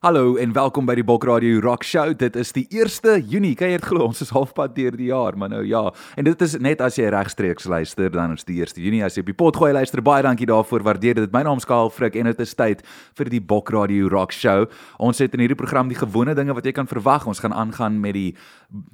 Hallo en welkom by die Bok Radio Rock Show. Dit is die 1ste Junie. Kyk jy het glo ons is halfpad deur die jaar, maar nou ja. En dit is net as jy regstreeks luister, dan is die 1ste Junie. As jy op die pot gooi luister, baie dankie daarvoor. Waardeer dit. My naam is Karl Frik en dit is tyd vir die Bok Radio Rock Show. Ons het in hierdie program die gewone dinge wat jy kan verwag. Ons gaan aangaan met die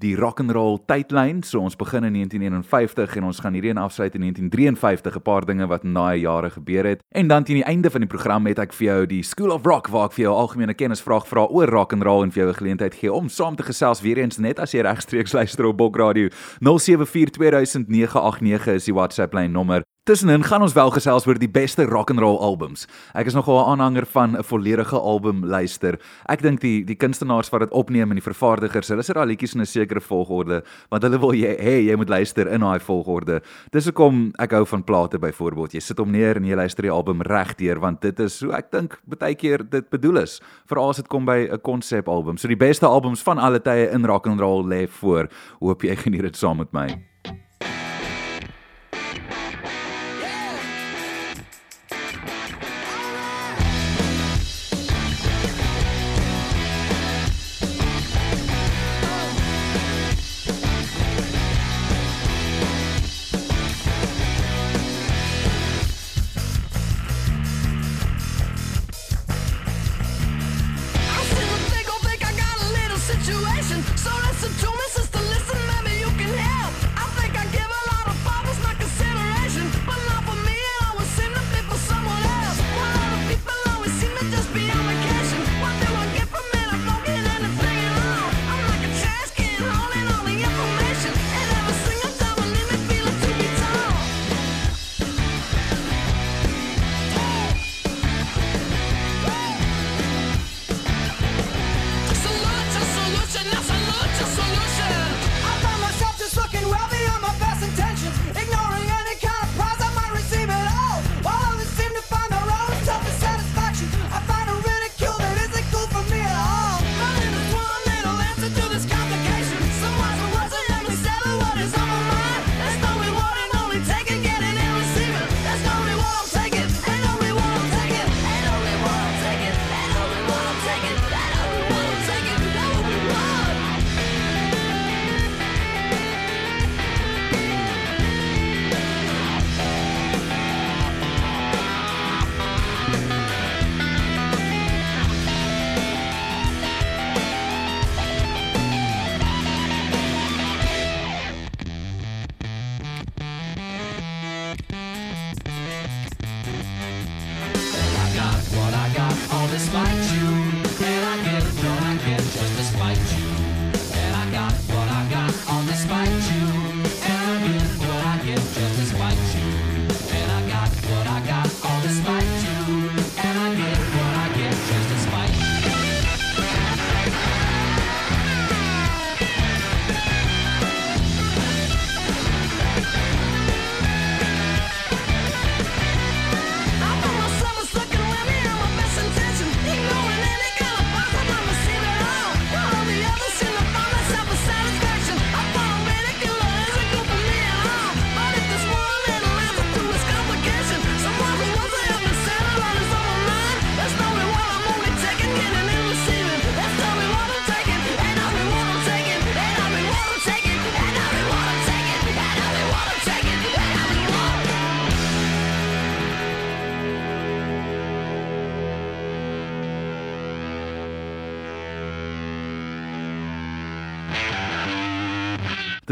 die rock and roll tydlyn. So ons begin in 1951 en ons gaan hierdie en afsluit in 1953, 'n paar dinge wat in daai jare gebeur het. En dan teen die einde van die program het ek vir jou die School of Rock waar ek vir jou algemene kennis kennisvraag vra oor rock and roll en vir jou 'n geleentheid gee om saam te gesels weer eens net as jy regstreeks luister op Bok Radio. 07420989 is die WhatsApp lyn nommer Tussenin gaan ons wel gesels oor die beste rock and roll albums. Ek is nogal 'n aanhanger van 'n volledige album luister. Ek dink die die kunstenaars wat dit opneem en die vervaardigers, hulle sit daai liedjies in 'n sekere volgorde, want hulle wil jy hê jy moet luister in daai volgorde. Dis hoekom ek hou van plate byvoorbeeld. Jy sit hom neer en jy luister die album regdeur want dit is so ek dink baie keer dit bedoel is veral as dit kom by 'n konsepalbum. So die beste albums van alle tye in rock and roll lê voor. Hoop jy geniet dit saam met my.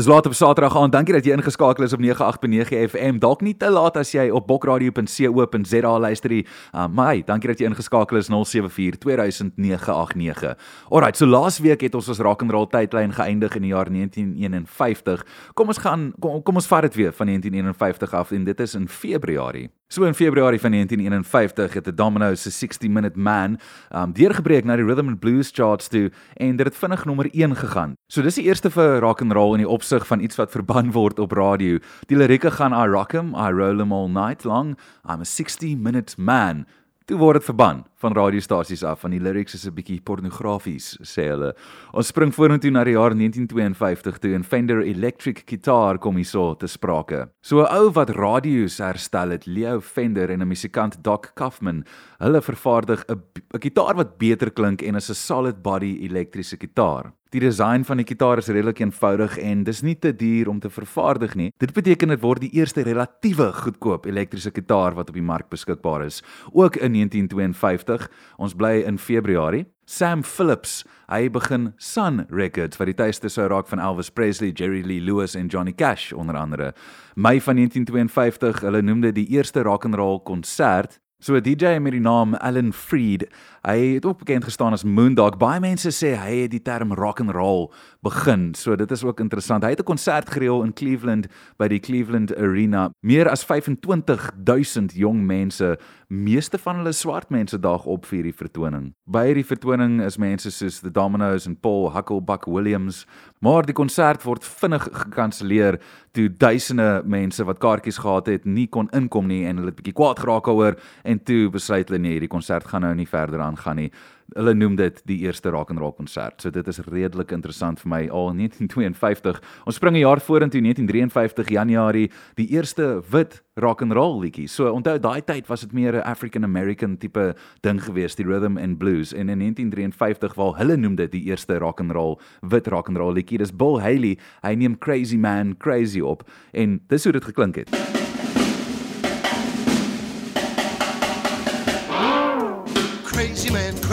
Dis laat op Saterdag aan. Dankie dat jy ingeskakel is op 98.9 FM. Dalk nie te laat as jy op bokradio.co.za luister nie. Uh, maar hey, dankie dat jy ingeskakel is 074 200989. Alrite, so laasweek het ons ons rock and roll tydlyn geëindig in die jaar 1951. Kom ons gaan kom, kom ons vat dit weer van 1951 af en dit is in Februarie. So in Februarie van 1951 het die Domino's se 60 Minute Man um deurgebreek na die Rhythm and Blues charts toe en dit het vinnig nommer 1 gegaan. So dis die eerste vir rock and roll in die opsig van iets wat verban word op radio. Die lirieke gaan I rock 'em, I roll 'em all night long. I'm a 60 minute man. Toe word dit verban van radiostasies af van die lyrics is 'n bietjie pornografies sê hulle. Ons spring vorentoe na die jaar 1952 toe en Fender Electric Guitar kom hierso te sprake. So 'n ou wat radio's herstel het, Leo Fender en 'n musikant Doc Kaufman, hulle vervaardig 'n 'n gitaar wat beter klink en is 'n solid body elektriese gitaar. Die design van die kitaar is redelik eenvoudig en dis nie te duur om te vervaardig nie. Dit beteken dit word die eerste relatiewe goedkoop elektriese kitaar wat op die mark beskikbaar is. Ook in 1952, ons bly in Februarie. Sam Phillips, hy begin Sun Records wat die tuiste sou raak van Elvis Presley, Jerry Lee Lewis en Johnny Cash onder andere. Mei van 1952, hulle noem dit die eerste rock and roll konsert. So 'n DJ met die naam Alan Freed Hy het ook bekend gestaan as Moondog. Baie mense sê hy het die term rock and roll begin. So dit is ook interessant. Hy het 'n konsert gereël in Cleveland by die Cleveland Arena. Meer as 25000 jong mense, meeste van hulle swart mense daag op vir die vertoning. By hierdie vertoning is mense soos The Dominoes en Paul Hucklebuck Williams, maar die konsert word vinnig gekanselleer toe duisende mense wat kaartjies gehad het, nie kon inkom nie en hulle het bietjie kwaad geraak daaroor en toe besluit hulle nee, hierdie konsert gaan nou nie verder aan aangaan nie. Hulle noem dit die eerste rock and roll konsert. So dit is redelik interessant vir my al 1952. Ons spring 'n jaar vorentoe 1953 Januarie, die eerste wit rock and roll liedjie. So onthou daai tyd was dit meer 'n African American tipe ding geweest, die rhythm and blues. En in 1953 waar hulle noem dit die eerste rock and roll wit rock and roll liedjie. Dis Bill Haley. Hy neem Crazy Man Crazy op en dis hoe dit geklink het.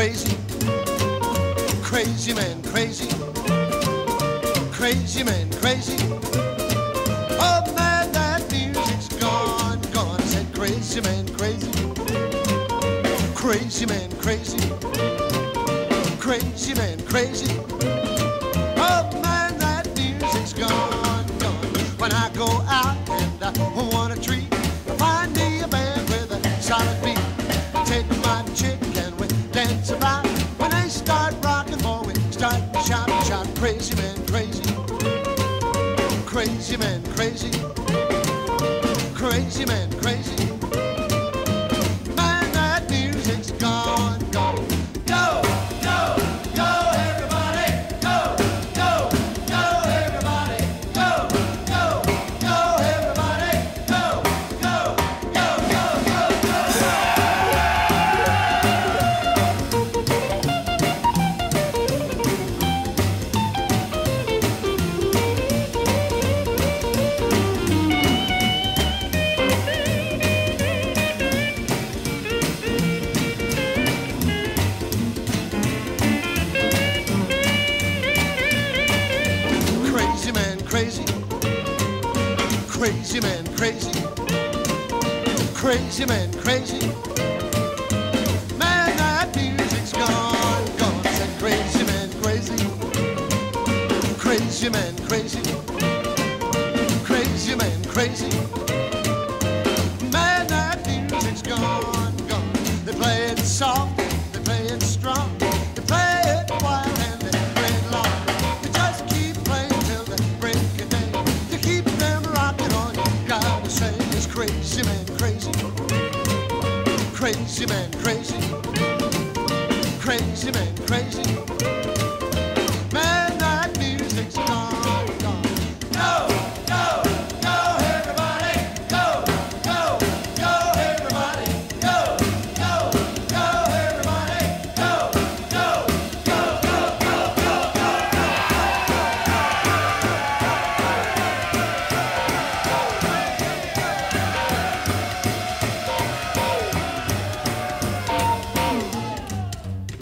Crazy, crazy man, crazy, crazy man, crazy. Oh man, that music's gone, gone. I Said crazy man, crazy, crazy man, crazy, crazy man, crazy. Oh man, that music's gone, gone. When I go out and I want a treat, crazy man, crazy, crazy man, crazy. Crazy man, crazy.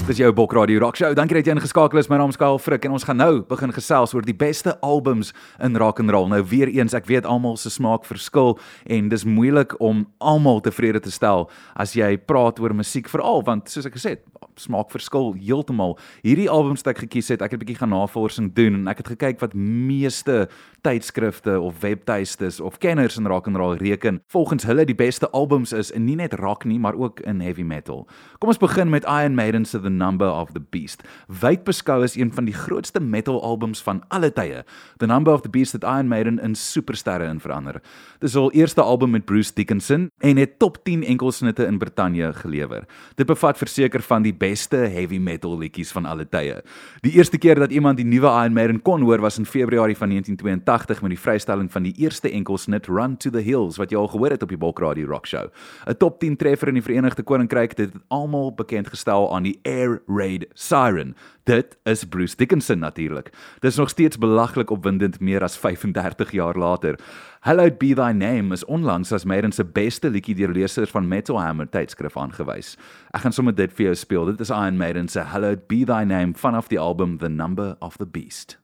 Dis jou Bok Radio Rock Show. Dankie dat jy ingeskakel is. My naam is Kyle Frik en ons gaan nou begin gesels oor die beste albums in rock and roll. Nou weer eens, ek weet almal se smaak verskil en dis moeilik om almal tevrede te stel as jy praat oor musiek veral want soos ek gesê het, smaak verskil heeltemal. Hierdie albums wat ek gekies het, ek het 'n bietjie gaan navorsing doen en ek het gekyk wat meeste tydskrifte of webtuistes of kenners in rock and roll reken volgens hulle die beste albums is in nie net rock nie, maar ook in heavy metal. Kom ons begin met Iron Maiden se The Number of the Beast. Wyd beskou is een van die grootste metal albums van alle tye. The Number of the Beast het Iron Maiden in supersterre in verander. Dis hul eerste album met Bruce Dickinson en het top 10 enkelsnitte in Brittanje gelewer. Dit bevat verseker van die beste heavy metal liedjies van alle tye. Die eerste keer dat iemand die nuwe Iron Maiden kon hoor was in Februarie van 1982 met die vrystelling van die eerste enkelsnit Run to the Hills wat jy al gehoor het op die Bulk Radio Rock Show. 'n Top 10 treffer in die Verenigde Koninkryk het dit almal bekend gestel aan die Air Raid Siren. Dit is Bruce Dickinson natuurlik. Dis nog steeds belaglik opwindend meer as 35 jaar later. Hallowed Be Thy Name is onlangs as Maiden se beste liedjie deur lesers van Metal Hammer tydskrif aangewys. Ek gaan sommer dit vir jou speel. Dit is Iron Maiden se Hallowed Be Thy Name vanaf die album The Number of the Beast.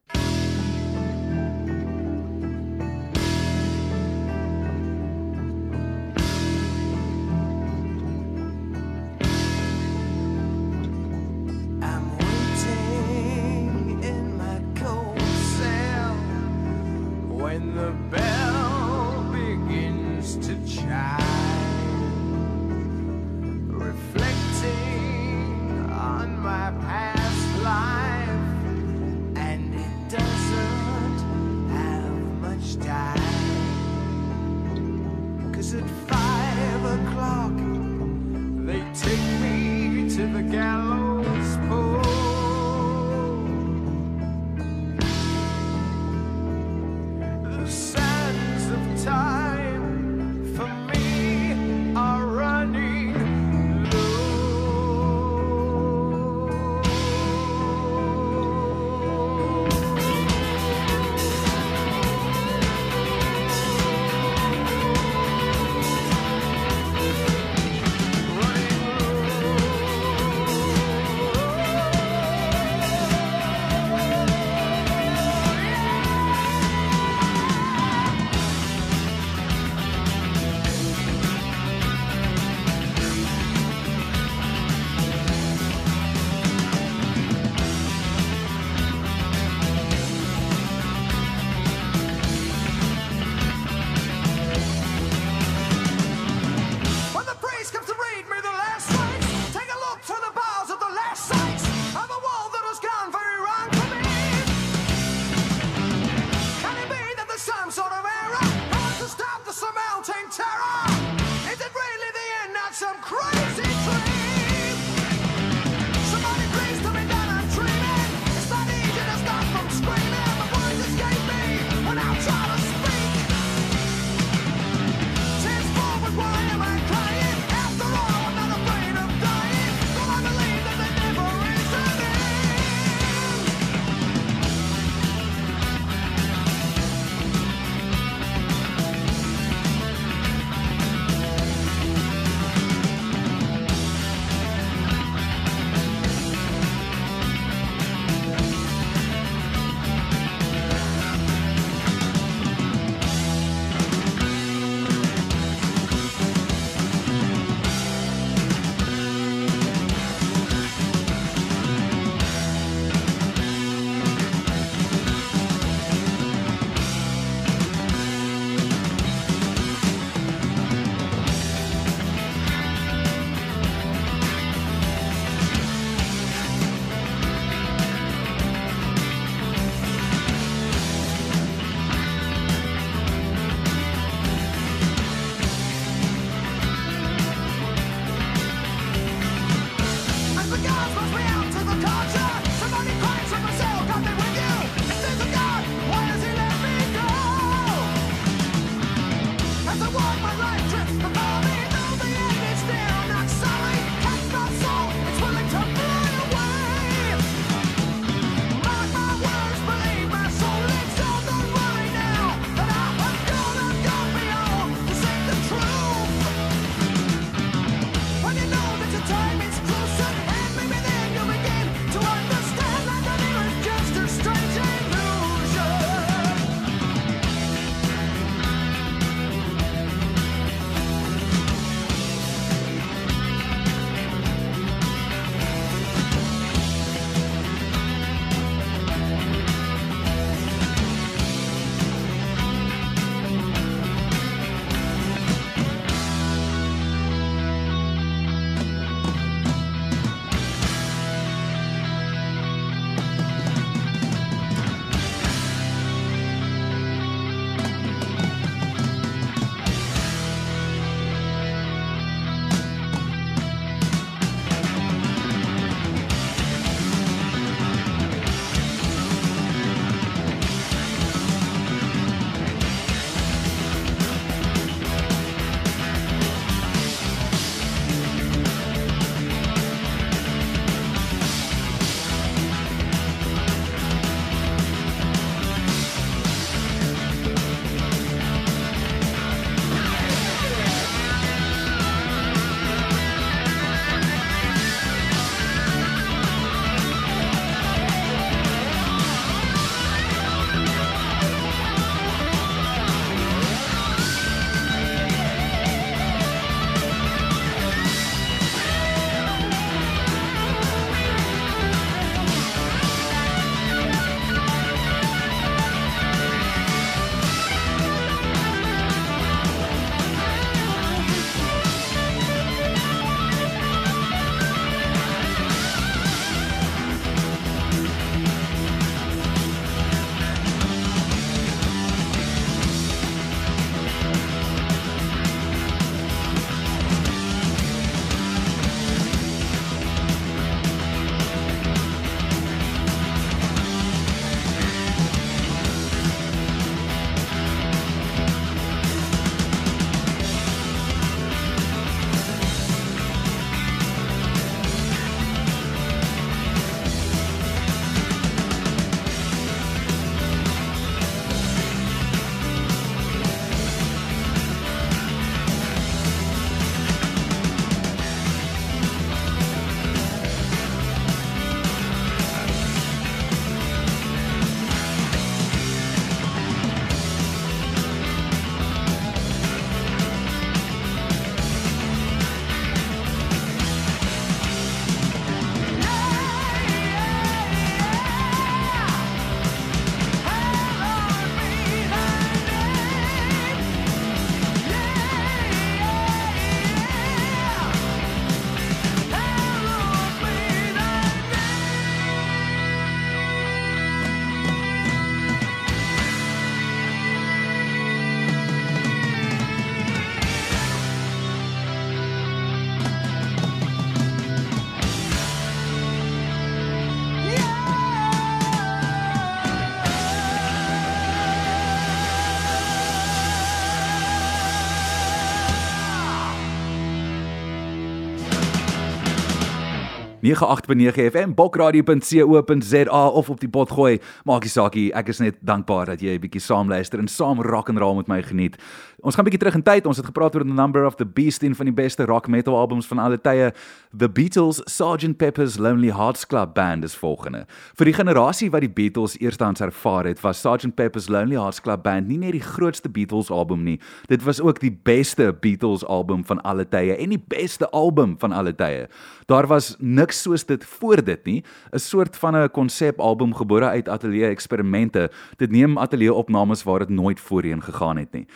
98.9 FM, bokradio.co.za of op die pot gooi. Maak nie saak nie, ek is net dankbaar dat jy 'n bietjie saam luister en saam rock and roll met my geniet. Ons gaan 'n bietjie terug in tyd. Ons het gepraat oor The Number of the Beast, een van die beste rock metal albums van alle tye. The Beatles Sgt Pepper's Lonely Hearts Club Band is volgende. Vir die generasie wat die Beatles eerstehands ervaar het, was Sgt Pepper's Lonely Hearts Club Band nie net die grootste Beatles album nie, dit was ook die beste Beatles album van alle tye en die beste album van alle tye. Daar was niks soos dit voor dit nie, 'n soort van 'n konsepalbum gebore uit ateljee eksperimente. Dit neem ateljee opnames waar dit nooit voorheen gegaan het nie.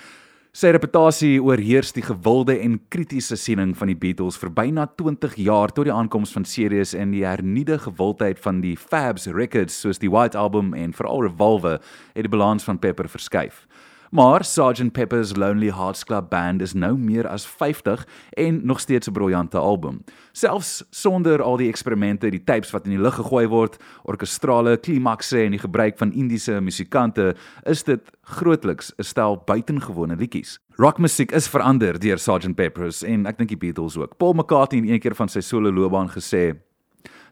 Sy reputasie oorheers die gewilde en kritiese siening van die Beatles vir byna 20 jaar tot die aankoms van Sirius en die hernuide gewildheid van die Fabs Records soos die White Album en veral Revolver het die balans van Pepper verskuif. Maar Sgt Pepper's Lonely Hearts Club Band is nou meer as 50 en nog steeds 'n briljante album. Selfs sonder al die eksperimente, die tapes wat in die lug gegooi word, orkestrale klimakse en die gebruik van Indiese musikante, is dit grootliks 'n stel buitengewone liedjies. Rockmusiek is verander deur Sgt Pepper's en ek dink die Beatles ook. Paul McCartney het een keer van sy solo loopbaan gesê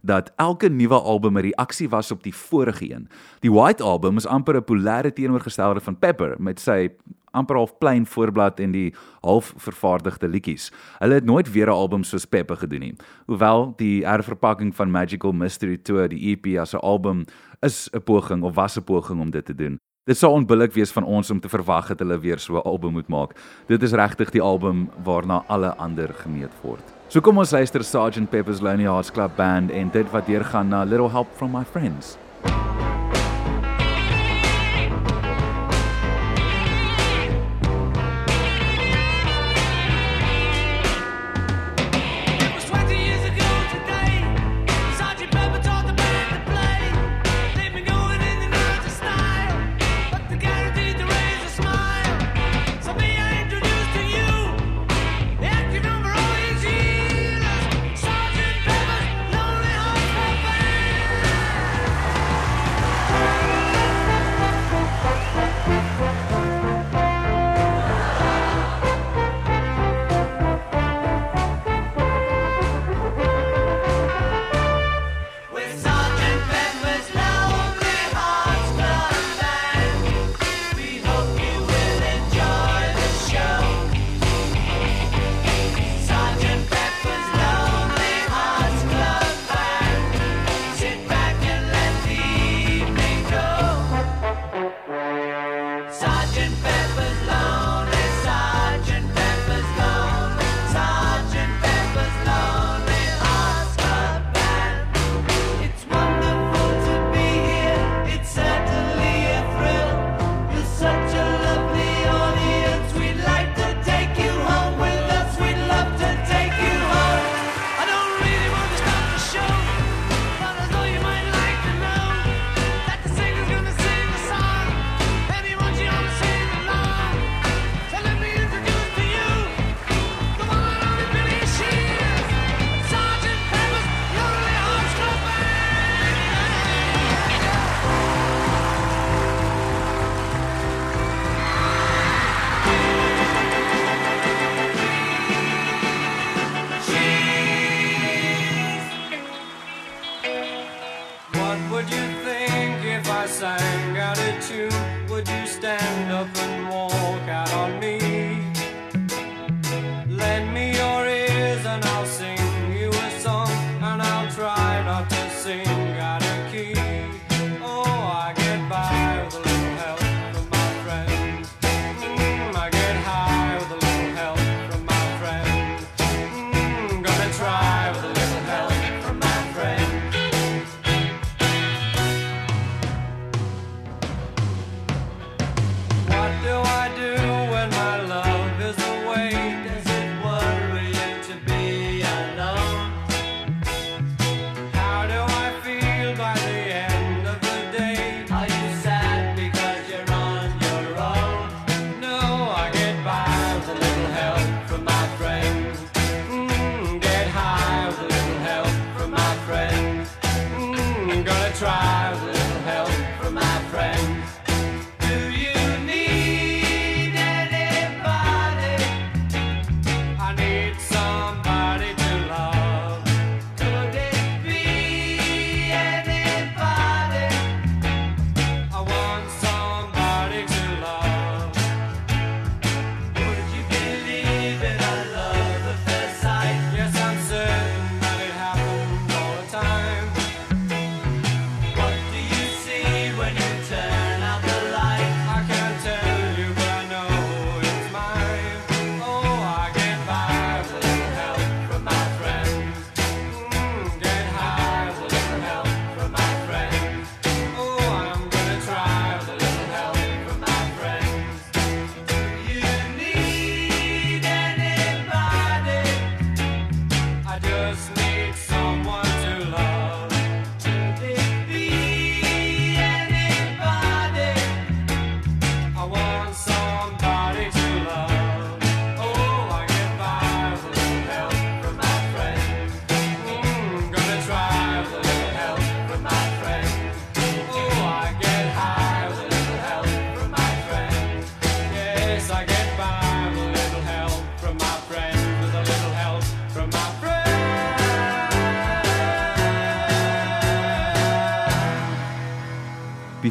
dat elke nuwe album 'n reaksie was op die vorige een. Die White Album is amper 'n polêre teenoorgestelde van Pepper met sy amper half plain voorblad en die half vervaardigde liedjies. Hulle het nooit weer 'n album soos Pepper gedoen nie. Hoewel die herverpakking van Magical Mystery Tour, die EP as 'n album is 'n poging of was 'n poging om dit te doen. Dit sou onbillik wees van ons om te verwag dat hulle weer so 'n album moet maak. Dit is regtig die album waarna alle ander gemeet word. So kom ons luister Sgt Pepper's Lonely Hearts Club Band en dit wat deurgaan na Little Help from My Friends. It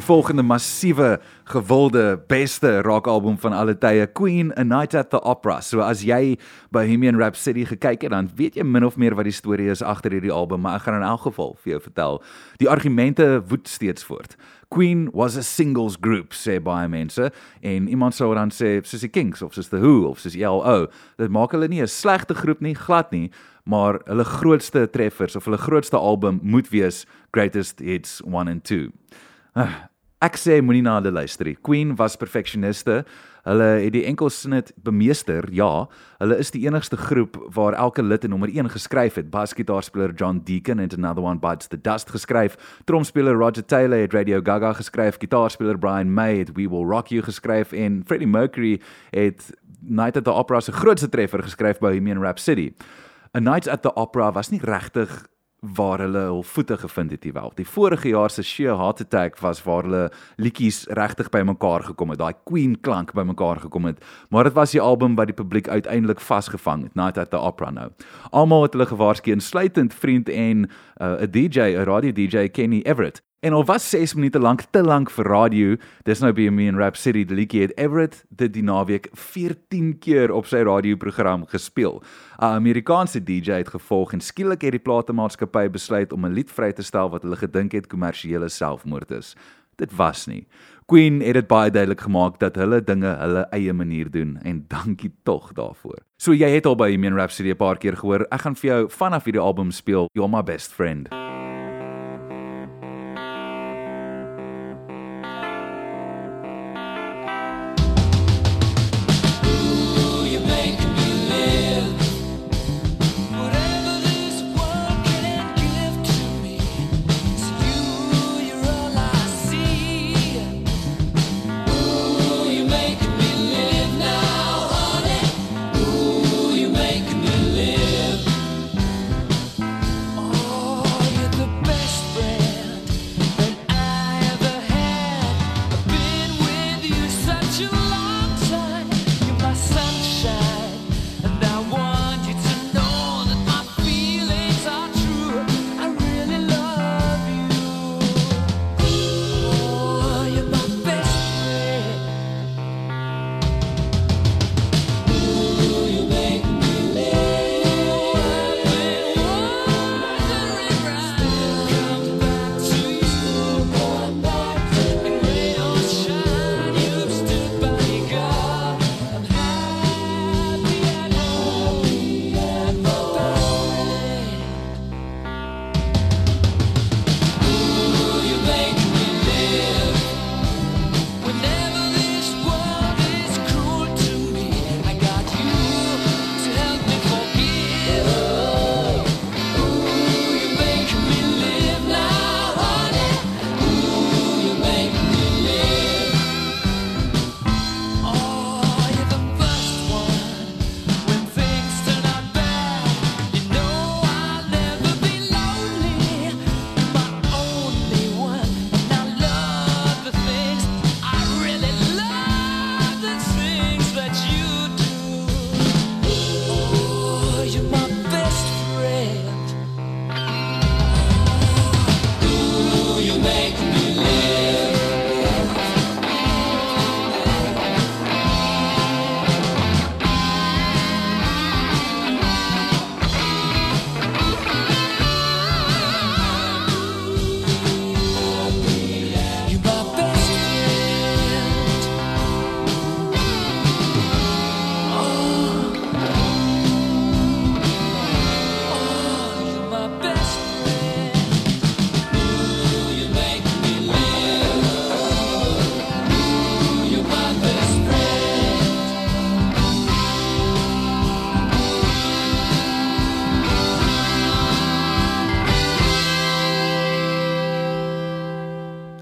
volgende massiewe, gewilde, beste rockalbum van alle tye, Queen A Night at the Opera. So as jy Bohemian Rhapsody gekyk het, dan weet jy min of meer wat die storie is agter hierdie album, maar ek gaan in elk geval vir jou vertel. Die argumente woed steeds voort. Queen was a singles group sê baie mense en iemand sou dan sê soos die Kings of soos the Who of soos ELO. Dit maak hulle nie 'n slegte groep nie, glad nie, maar hulle grootste treffers of hulle grootste album moet wees Greatest Hits 1 and 2. Ah, Ek sê moenie na hulle luister nie. Queen was perfeksioniste. Hulle het die enkelsnit bemeester. Ja, hulle is die enigste groep waar elke lid 'n nommer 1 geskryf het. Basgitaarspeler John Deacon het Another One Bites the Dust geskryf. Tromspeler Roger Taylor het Radio Gaga geskryf. Gitaarspeler Brian May het We Will Rock You geskryf en Freddie Mercury het Night at the Opera se grootste treffer geskryf Bohemian Rhapsody. A Night at the Opera was nie regtig waar hulle hul voete gevind het hierwel. Die vorige jaar se Sheer Heart Attack was waar hulle liedjies regtig bymekaar gekom het, daai Queen klank bymekaar gekom het, maar dit was die album wat die publiek uiteindelik vasgevang het, Night at the Opera nou. Almal het hulle gewaarsku, insluitend vriend en uh, 'n DJ, 'n radio DJ Kenny Everett. En al was 6 minute lank te lank vir radio, dis nou by me in Rap City die liedjie het Everett dit die naweek 14 keer op sy radioprogram gespeel. 'n Amerikaanse DJ het gevolg en skielik het die platemaatskappy besluit om 'n lied vry te stel wat hulle gedink het kommersiële selfmoord is. Dit was nie. Queen het dit baie duidelik gemaak dat hulle dinge hulle eie manier doen en dankie tog daarvoor. So jy het al by Bohemian Rhapsody 'n paar keer gehoor. Ek gaan vir jou vanaf hierdie album speel You're My Best Friend.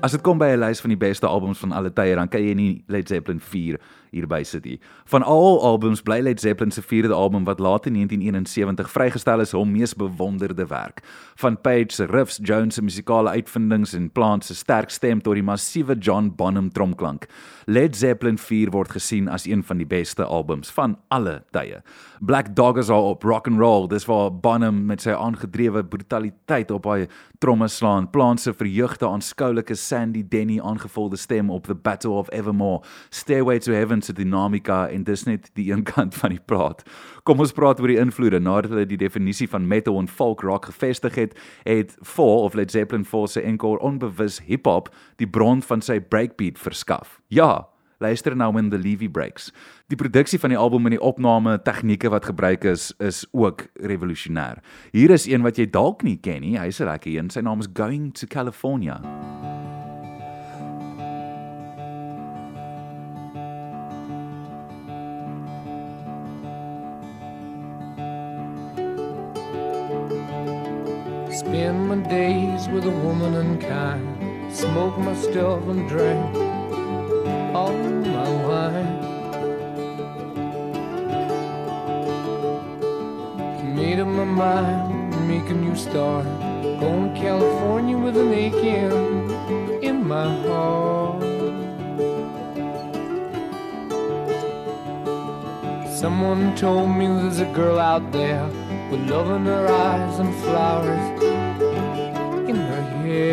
As dit kom by 'n lys van die beste albums van alle tye, dan kan jy nie Led Zeppelin 4 hierby sit nie. Van al albums bly Led Zeppelin se vierde album wat laat in 1971 vrygestel is, hom mees bewonderde werk. Van Page se riffs, Jones se musikale uitvindings en Plant se sterk stem tot die massiewe John Bonham tromklank. Led Zeppelin 4 word gesien as een van die beste albums van alle tye. Black Dog is al op rock and roll, dis waar Bonham met sy aangedrewe brutaliteit op hy tromme slaan, Plant se verheugde aanskoulike Sandy Denny aangevulde stem op The Battle of Evermore, Stairway to Heaven se dinamika en dis net die een kant van die plaat. Kom ons praat oor die invloede nadat hulle die definisie van metal en folk rock gevestig het, het Fall of Led Zeppelin 4 se encore onbewus hip-hop die bron van sy breakbeat verskaf. Ja, Luister nou in The Levy Breaks. Die produksie van die album en die opname tegnieke wat gebruik is, is ook revolusionêr. Hier is een wat jy dalk nie ken nie. Hy's 'n lekker een. Sy naam is Going to California. Spend my days with a woman unkind. Smoke my stuff and drink all my wine. Made up my mind, make a new start. Going to California with an aching in my heart. Someone told me there's a girl out there with love in her eyes and flowers Took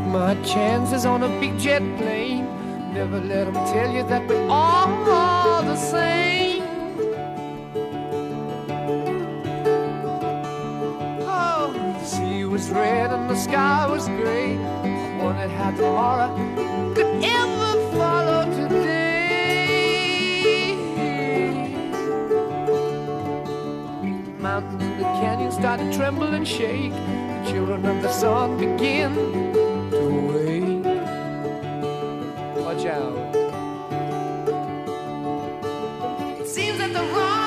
my chances on a big jet plane. Never let them tell you that we're all the same. Red and the sky was gray. I wondered how tomorrow could ever follow today. Mountains and the canyons start to tremble and shake. The children of the sun begin to wake. Watch out. It seems that the wrath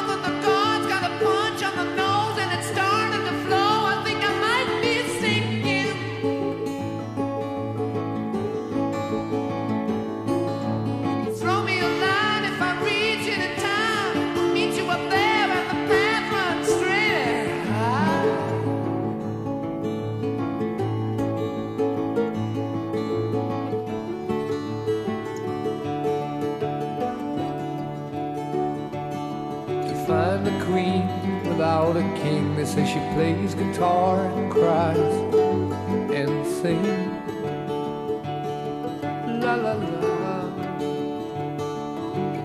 without a king. They say she plays guitar and cries and sings. La la la.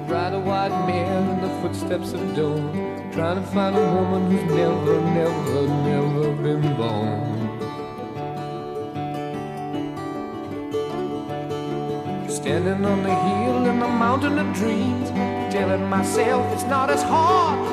Ride a white mare in the footsteps of dawn. Trying to find a woman who's never, never, never been born. Standing on the hill in the mountain of dreams, telling myself it's not as hard,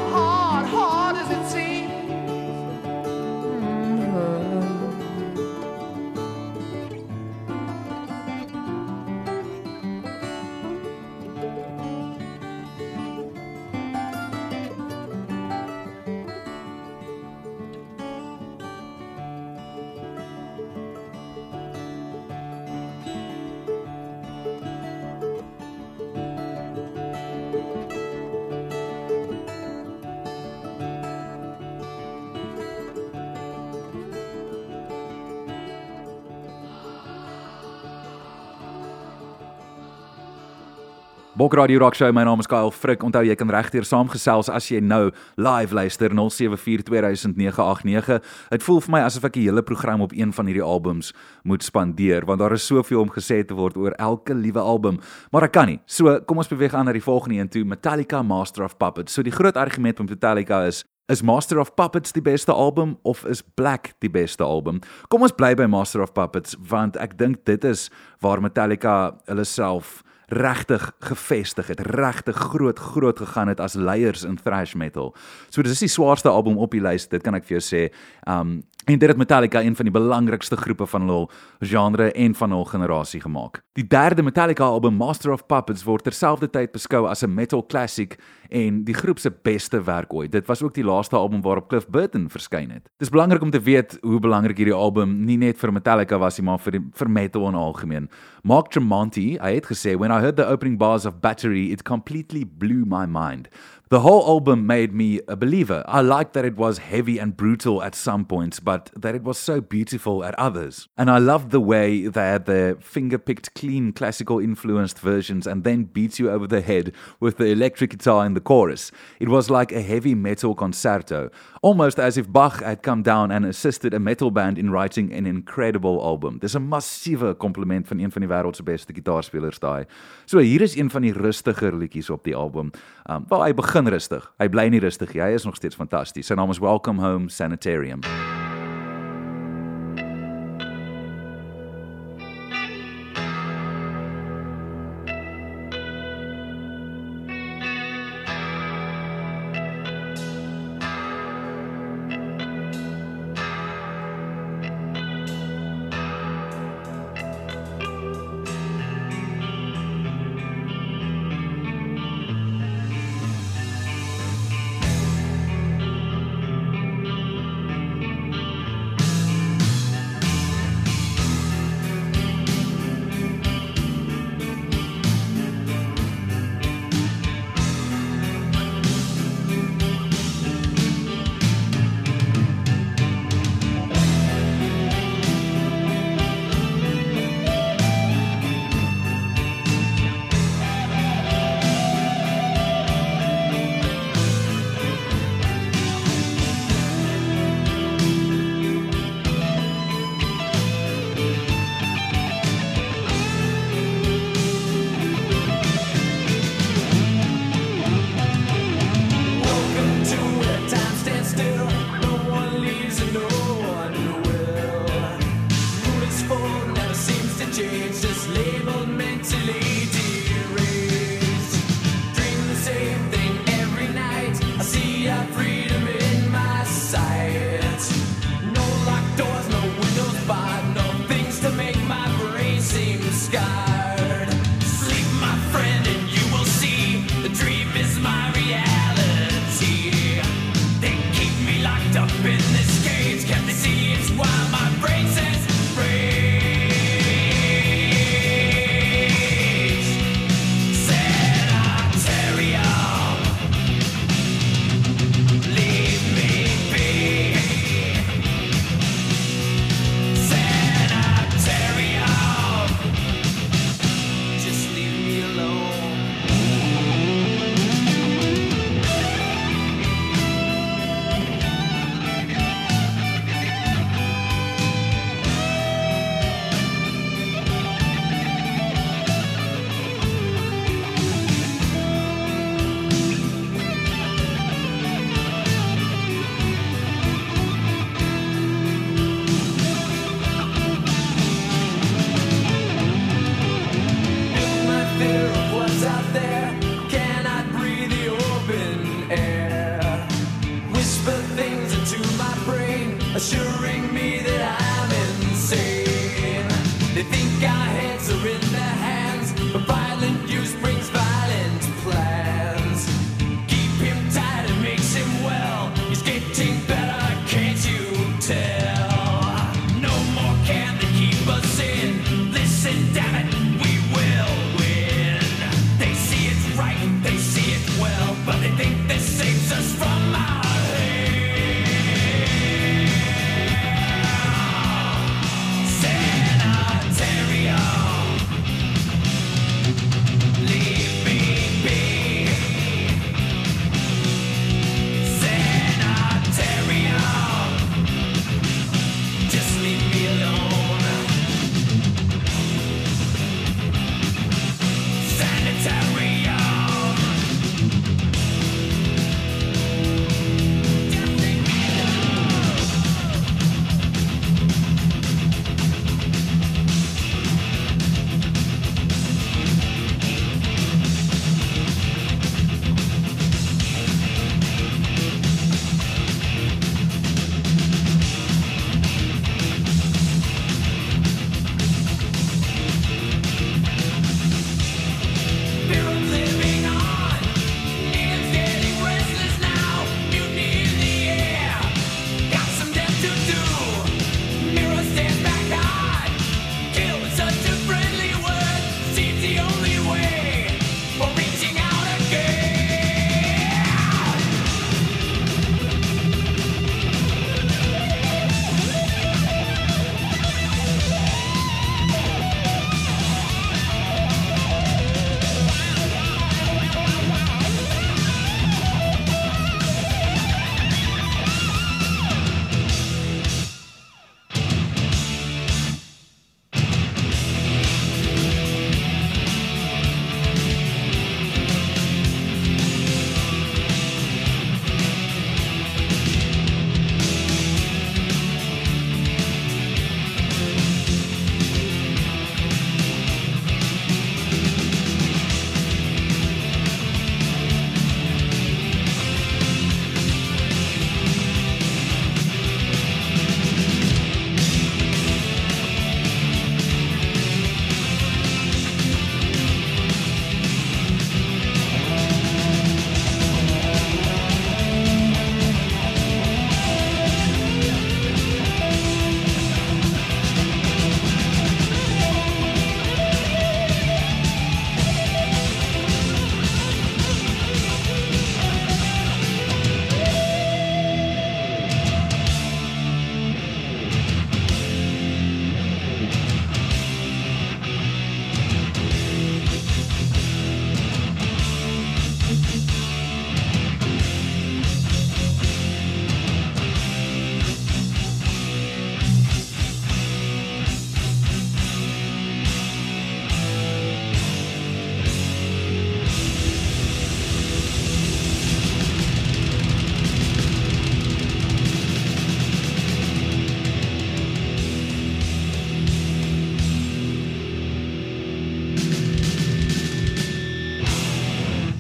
Bok Radio Rock Show. My naam is Kyle Frik. Onthou jy kan regdeur saamgesels as jy nou live luister 07420989. Dit voel vir my asof ek die hele program op een van hierdie albums moet spandeer want daar is soveel om gesê te word oor elke liewe album, maar ek kan nie. So, kom ons beweeg aan na die volgende een toe, Metallica Master of Puppets. So die groot argument met Metallica is Is Master of Puppets die beste album of is Black die beste album? Kom ons bly by Master of Puppets want ek dink dit is waar Metallica hulle self regtig gevestig het, regtig groot groot gegaan het as leiers in thrash metal. So dis die swaarste album op die lys, dit kan ek vir jou sê. Um en dit het Metallica een van die belangrikste groepe van hul genre en van hul generasie gemaak. Die derde Metallica album Master of Puppets word terselfdertyd beskou as 'n metal classic en die groep se beste werk ooit. Dit was ook die laaste album waarop Cliff Burton verskyn het. Dis belangrik om te weet hoe belangrik hierdie album nie net vir Metallica was nie, maar vir die, vir metal in algemeen. Mark Tremonti, hy het gesê when I heard the opening bars of Battery, it completely blew my mind. The whole album made me a believer. I liked that it was heavy and brutal at some points, but that it was so beautiful at others. And I loved the way they had the finger picked, clean, classical influenced versions and then beat you over the head with the electric guitar in the chorus. It was like a heavy metal concerto, almost as if Bach had come down and assisted a metal band in writing an incredible album. Dis 'n massiewe kompliment van een van die wêreld se beste gitaarspelers daai. So hier is een van die rustiger liedjies op die album. Um, wel hy begin rustig. Hy bly nie rustig nie. Hy is nog steeds fantasties. Sy naam is Welcome Home Sanitarium.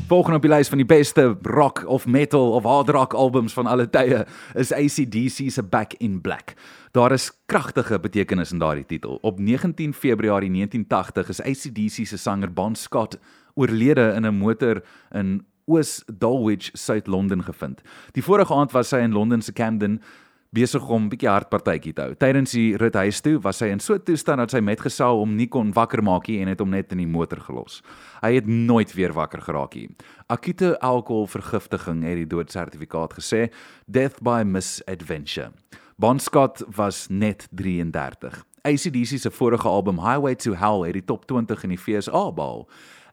Volgende op die lys van die beste rock of metal of hard rock albums van alle tye is AC/DC se Back in Black. Daar is kragtige betekenis in daardie titel. Op 19 Februarie 1980 is AC/DC se sanger Bon Scott oorlede in 'n motor in Oos Dulwich, Suid-Londen gevind. Die vorige aand was hy in Londen se Camden besig om 'n bietjie hartpartytjie te hou. Tydens die rit huis toe was hy in so 'n toestand dat sy metgesel hom nie kon wakker maak nie en het hom net in die motor gelos. Hy het nooit weer wakker geraak nie. Akute alkoholvergiftiging het die doodsertifikaat gesê, death by misadventure. Bon Scott was net 33. ACDC se vorige album Highway to Hell het die top 20 in die FSA behaal.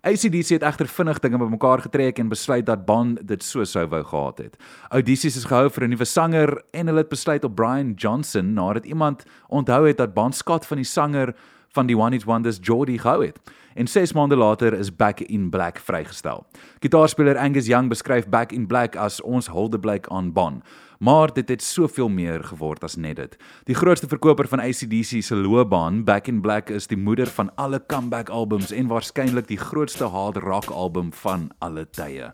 ACDC het egter vinnig dinge bymekaar getrek en besluit dat Bon dit so sou wou gehad het. Audisies is gehou vir 'n nuwe sanger en hulle het besluit op Brian Johnson nadat iemand onthou het dat Bon Scott van die sanger van die One Hit Wonders Geordie gehou het. En 6 maande later is Back in Black vrygestel. Gitaarspeler Angus Young beskryf Back in Black as ons huldeblyk aan Bon. Maar dit het soveel meer geword as net dit. Die grootste verkoper van ACDC se loopbaan, Back in Black, is die moeder van alle comeback albums en waarskynlik die grootste hard rock album van alle tye.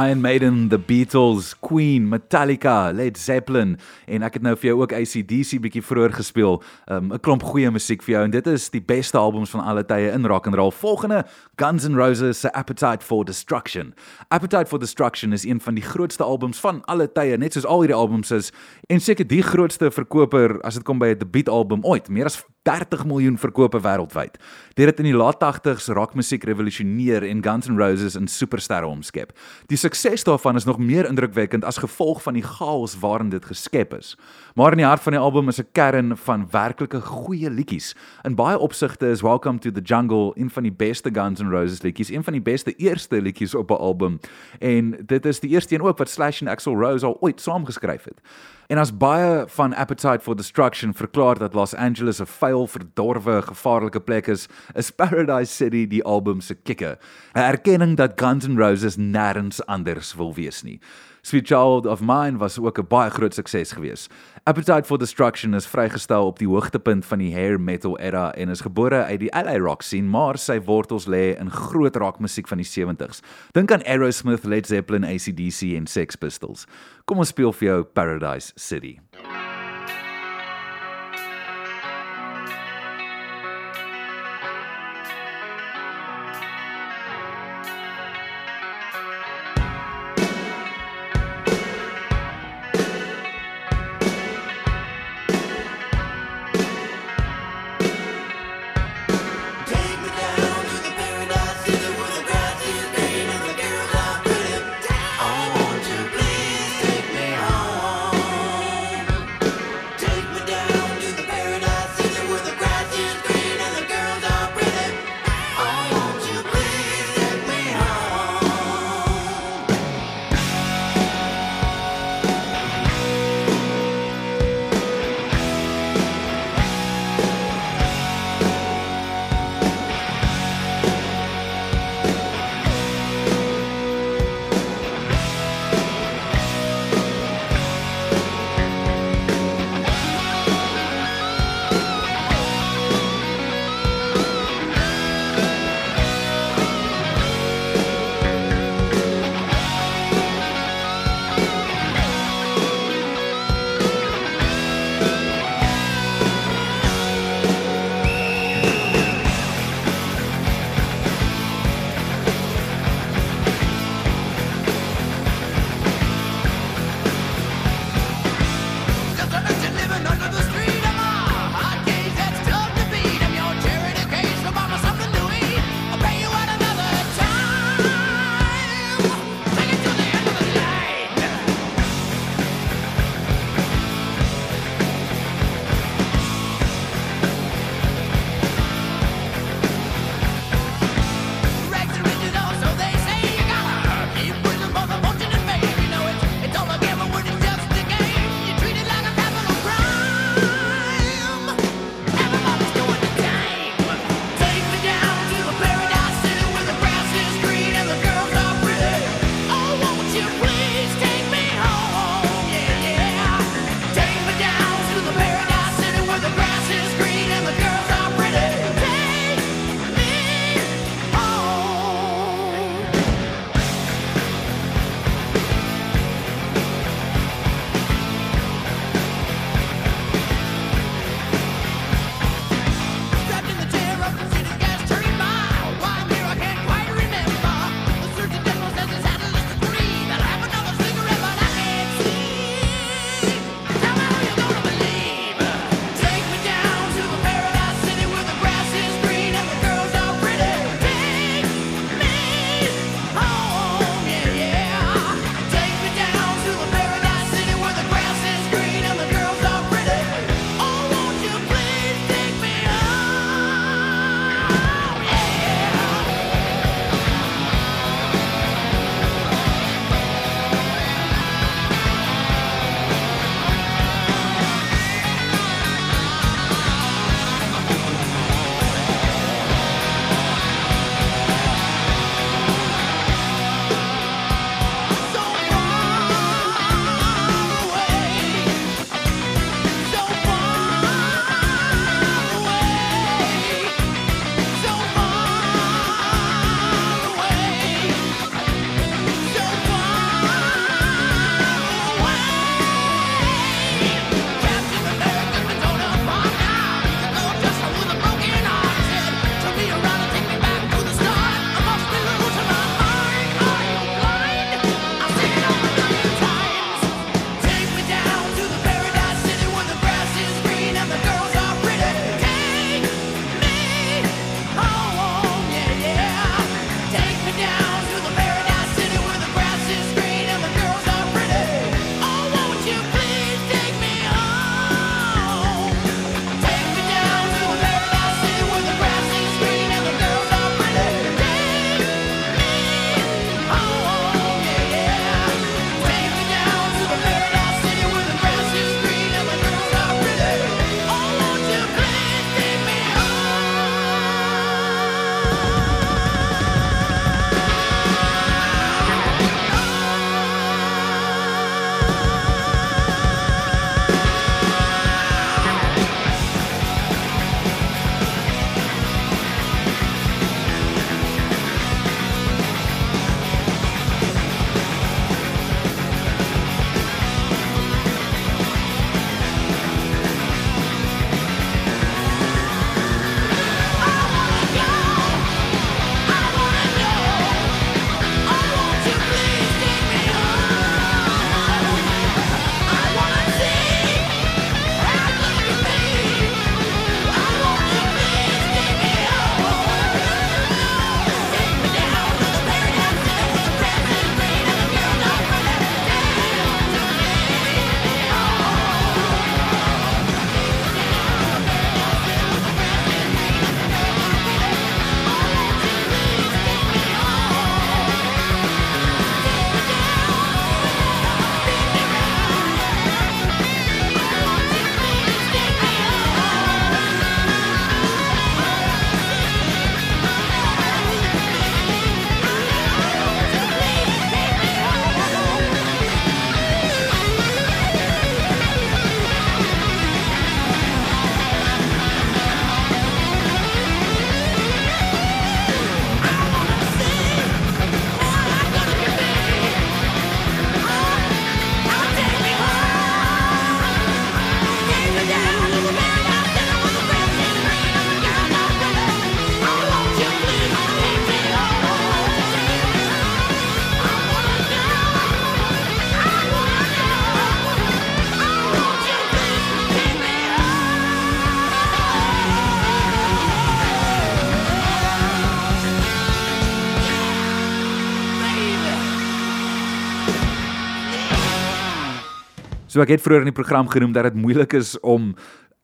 Iron Maiden, The Beatles, Queen, Metallica, Led Zeppelin en ek het nou vir jou ook AC/DC bietjie vroeër gespeel. Um 'n klomp goeie musiek vir jou en dit is die beste albums van alle tye in rock and roll. Volgende Guns N' Roses se Appetite for Destruction. Appetite for Destruction is een van die grootste albums van alle tye, net soos al hierdie albums is en seker die grootste verkoper as dit kom by 'n debuutalbum ooit, meer as 30 miljoen verkope wêreldwyd. Dit het in die laat 80s rockmusiek revolusioneer en Guns N' Roses in supersterre omskep. Die sukses daarvan is nog meer indrukwekkend as gevolg van die chaos waarin dit geskep is. Maar in die hart van die album is 'n kern van werklike goeie liedjies. In baie opsigte is Welcome to the Jungle een van die beste Guns N' Roses liedjies, een van die beste eerste liedjies op 'n album. En dit is die eerste een ook wat Slash en Axl Rose al ooit saamgeskryf het. En as baie van Appetite for Destruction verklaar dat Los Angeles 'n vuil, verdorwe, gevaarlike plek is, is Paradise City die album se kikker. 'n Erkenning dat Guns N' Roses nêrens anders wil wees nie. Sweet Child of Mine was ook 'n baie groot sukses gewees. Appetite for Destruction is vrygestel op die hoogtepunt van die hair metal era en is gebore uit die LA rock scene, maar sy wortels lê in groot rockmusiek van die 70s. Dink aan Aerosmith, Led Zeppelin, AC/DC en Sex Pistols. Kom ons speel vir jou Paradise City. Take So ek het vroeër in die program genoem dat dit moeilik is om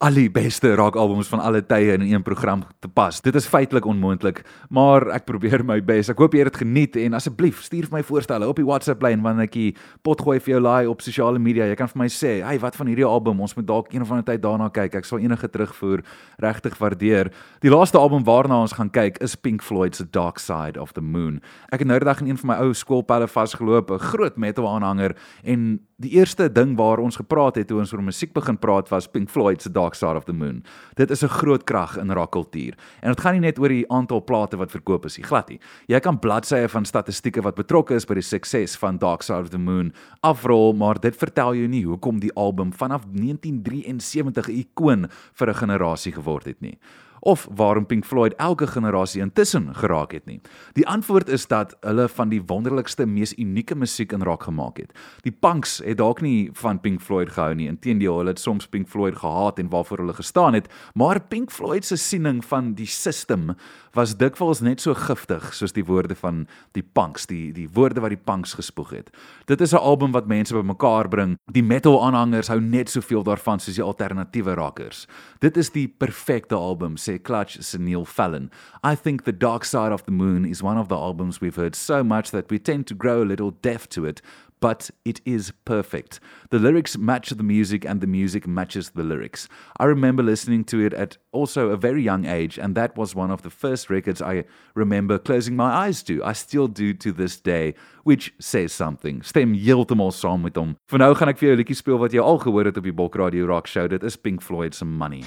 al die beste rockalbums van alle tye in een program te pas. Dit is feitelik onmoontlik, maar ek probeer my bes. Ek hoop jy het dit geniet en asseblief stuur vir my voorstelle op die WhatsApp lyn wanneer ek die pot gooi vir jou laai op sosiale media. Jy kan vir my sê, "Hey, wat van hierdie album? Ons moet dalk een of ander tyd daarna kyk." Ek sal enige terugvoer regtig waardeer. Die laaste album waarna ons gaan kyk is Pink Floyd se Dark Side of the Moon. Ek het nou die dag in een van my ou skoolpelle vasgeloop, 'n groot metal aanhanger en die eerste ding waar ons gepraat het toe ons oor musiek begin praat was Pink Floyd se Dark Side of the Moon. Dit is 'n groot krag in rockkultuur. En dit gaan nie net oor die aantal plate wat verkoop is nie, glad nie. Jy kan bladsye van statistieke wat betrokke is by die sukses van Dark Side of the Moon afrol, maar dit vertel jou nie hoekom die album vanaf 1973 'n ikoon vir 'n generasie geword het nie of waarom Pink Floyd elke generasie intussen geraak het nie. Die antwoord is dat hulle van die wonderlikste, mees unieke musiek in rock gemaak het. Die punks het dalk nie van Pink Floyd gehou nie. Inteendeel, hulle het soms Pink Floyd gehaat en waarvoor hulle gestaan het, maar Pink Floyd se siening van die system was dikwels net so giftig soos die woorde van die punks, die die woorde wat die punks gespoeg het. Dit is 'n album wat mense bymekaar bring. Die metal aanhangers hou net soveel daarvan soos die alternatiewe rockers. Dit is die perfekte album, sê Clutch se Neil Fallon. I think The Dark Side of the Moon is one of the albums we've heard so much that we tend to grow a little deaf to it. But it is perfect. The lyrics match the music, and the music matches the lyrics. I remember listening to it at also a very young age, and that was one of the first records I remember closing my eyes to. I still do to this day, which says something. Stem heeltemal saam met hom. Vir nou gaan ek vir jou 'n liedjie speel wat jy al gehoor het op die Bok Radio Rock Show. Dit is Pink Floyd se Money.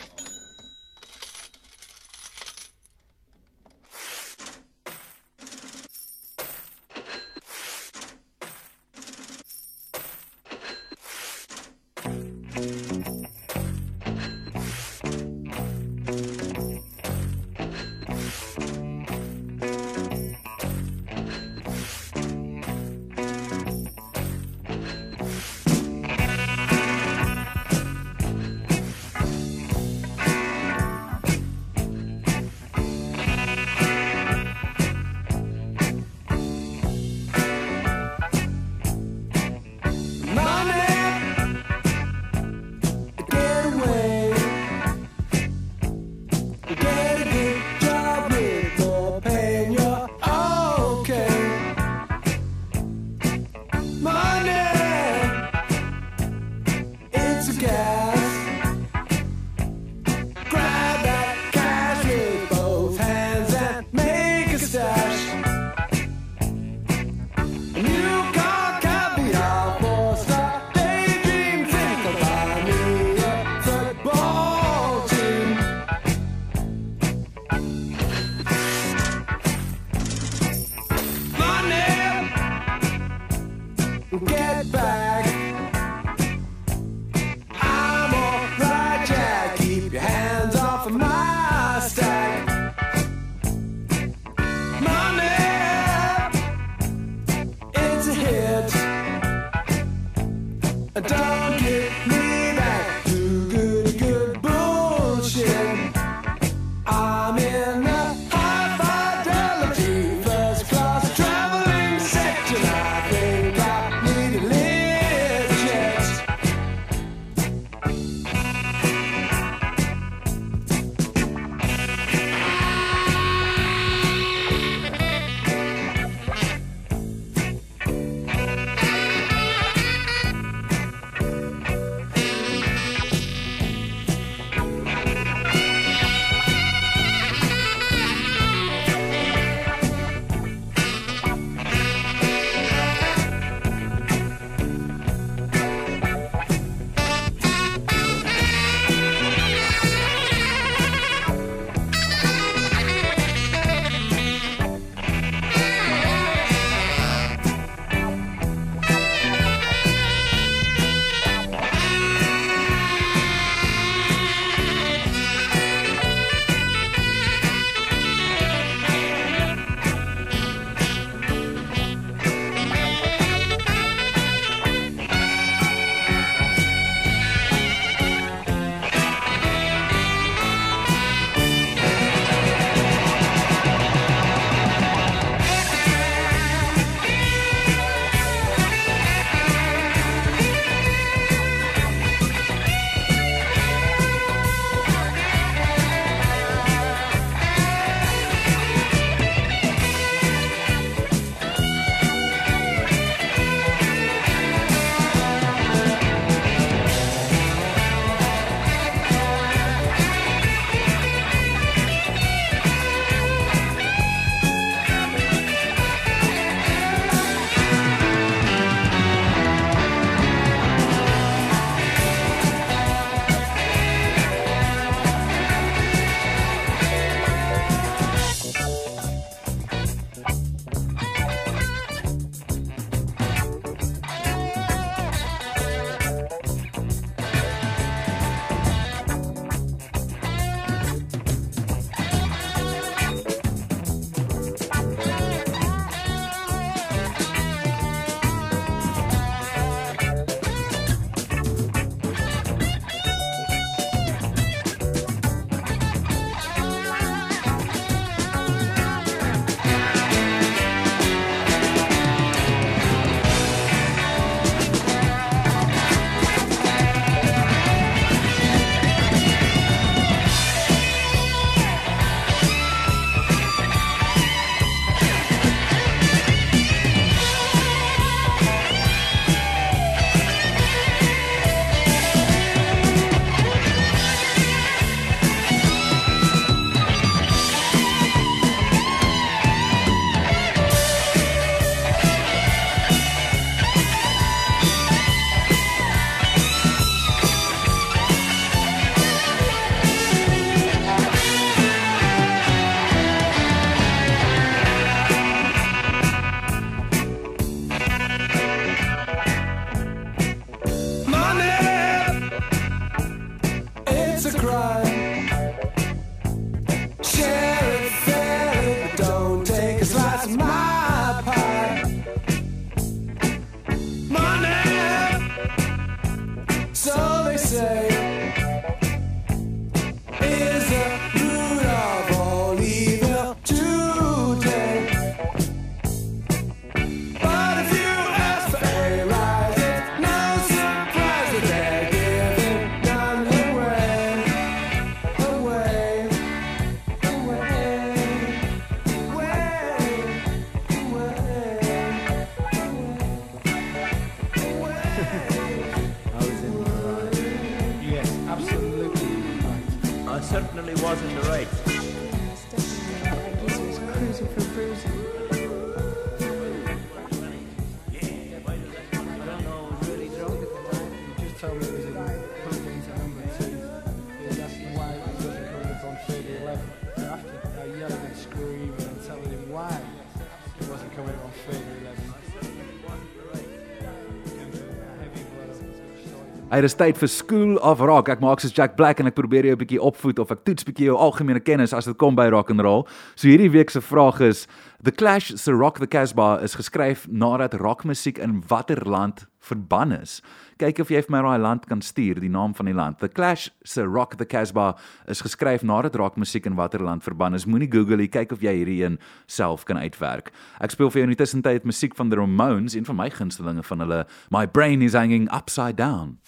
Hy is tyd vir skool of rock. Ek maak soos Jack Black en ek probeer jou 'n bietjie opvoed of ek toets bietjie jou algemene kennis as dit kom by rock and roll. So hierdie week se vraag is: The Clash se Rock the Casbah is geskryf nadat rockmusiek in watter land verban is. Kyk of jy vir my daai land kan stuur, die naam van die land. The Clash se Rock the Casbah is geskryf nadat rockmusiek in watter land verban is. Moenie Google nie, kyk of jy hierdie een self kan uitwerk. Ek speel vir jou in die tussentyd musiek van The Ramones, een van my gunstelinge van hulle, My Brain is Hanging Upside Down.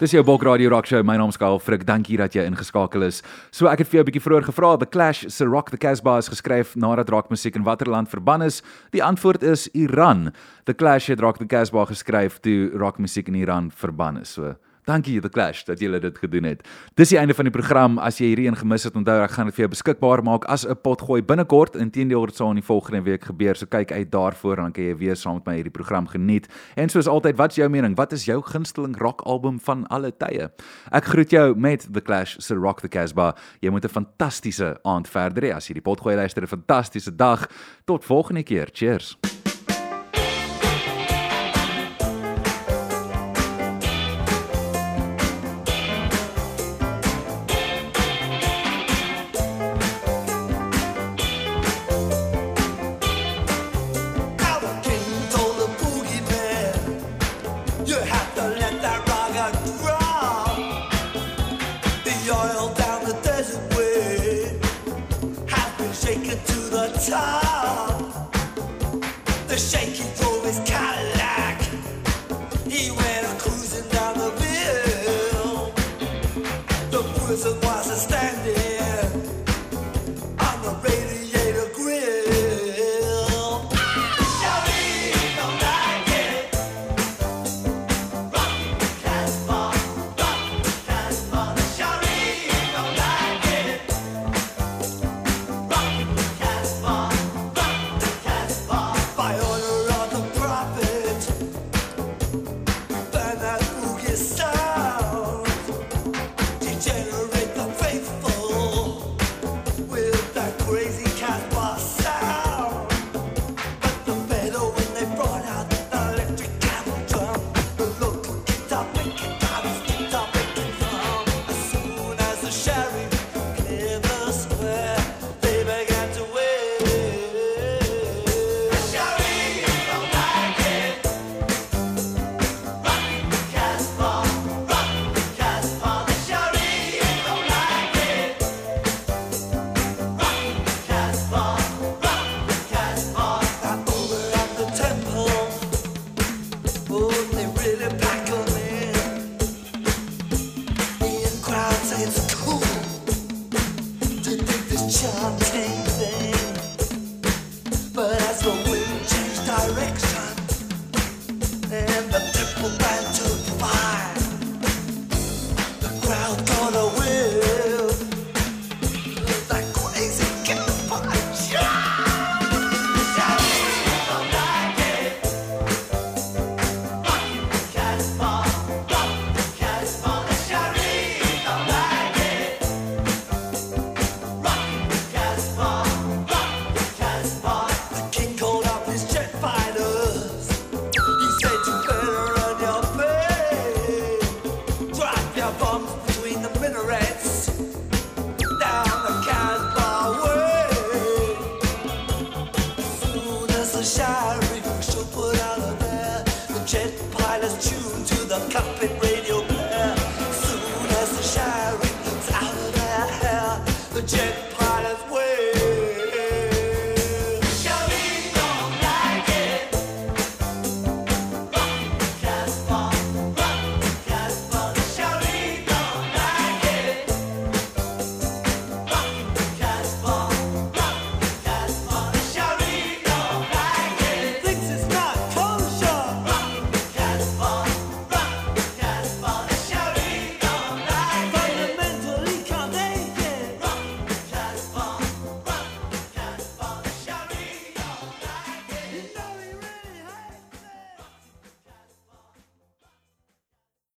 Dis jou Bok Radio Rock Show. My naam is Kyle Frik. Dankie dat jy ingeskakel is. So ek het vir jou 'n bietjie vroeër gevra, The Clash se Rock the Casbah is geskryf nadat rockmusiek in watter land verban is? Die antwoord is Iran. The Clash het Rock the Casbah geskryf toe rockmusiek in Iran verban is. So Dankie The Clash dat julle dit gedoen het. Dis die einde van die program. As jy hierdie een gemis het, onthou ek gaan dit vir jou beskikbaar maak as 'n potgooi binnekort. Inteendeel dit sal in die volgende week gebeur. So kyk uit daarvoor dan kan jy weer saam met my hierdie program geniet. En soos altyd, wat's jou mening? Wat is jou gunsteling rock album van alle tye? Ek groet jou met The Clash se Rock the Casbah. Jy moet 'n fantastiese aand verder hê. As jy die potgooi luister, 'n fantastiese dag. Tot volgende keer. Cheers.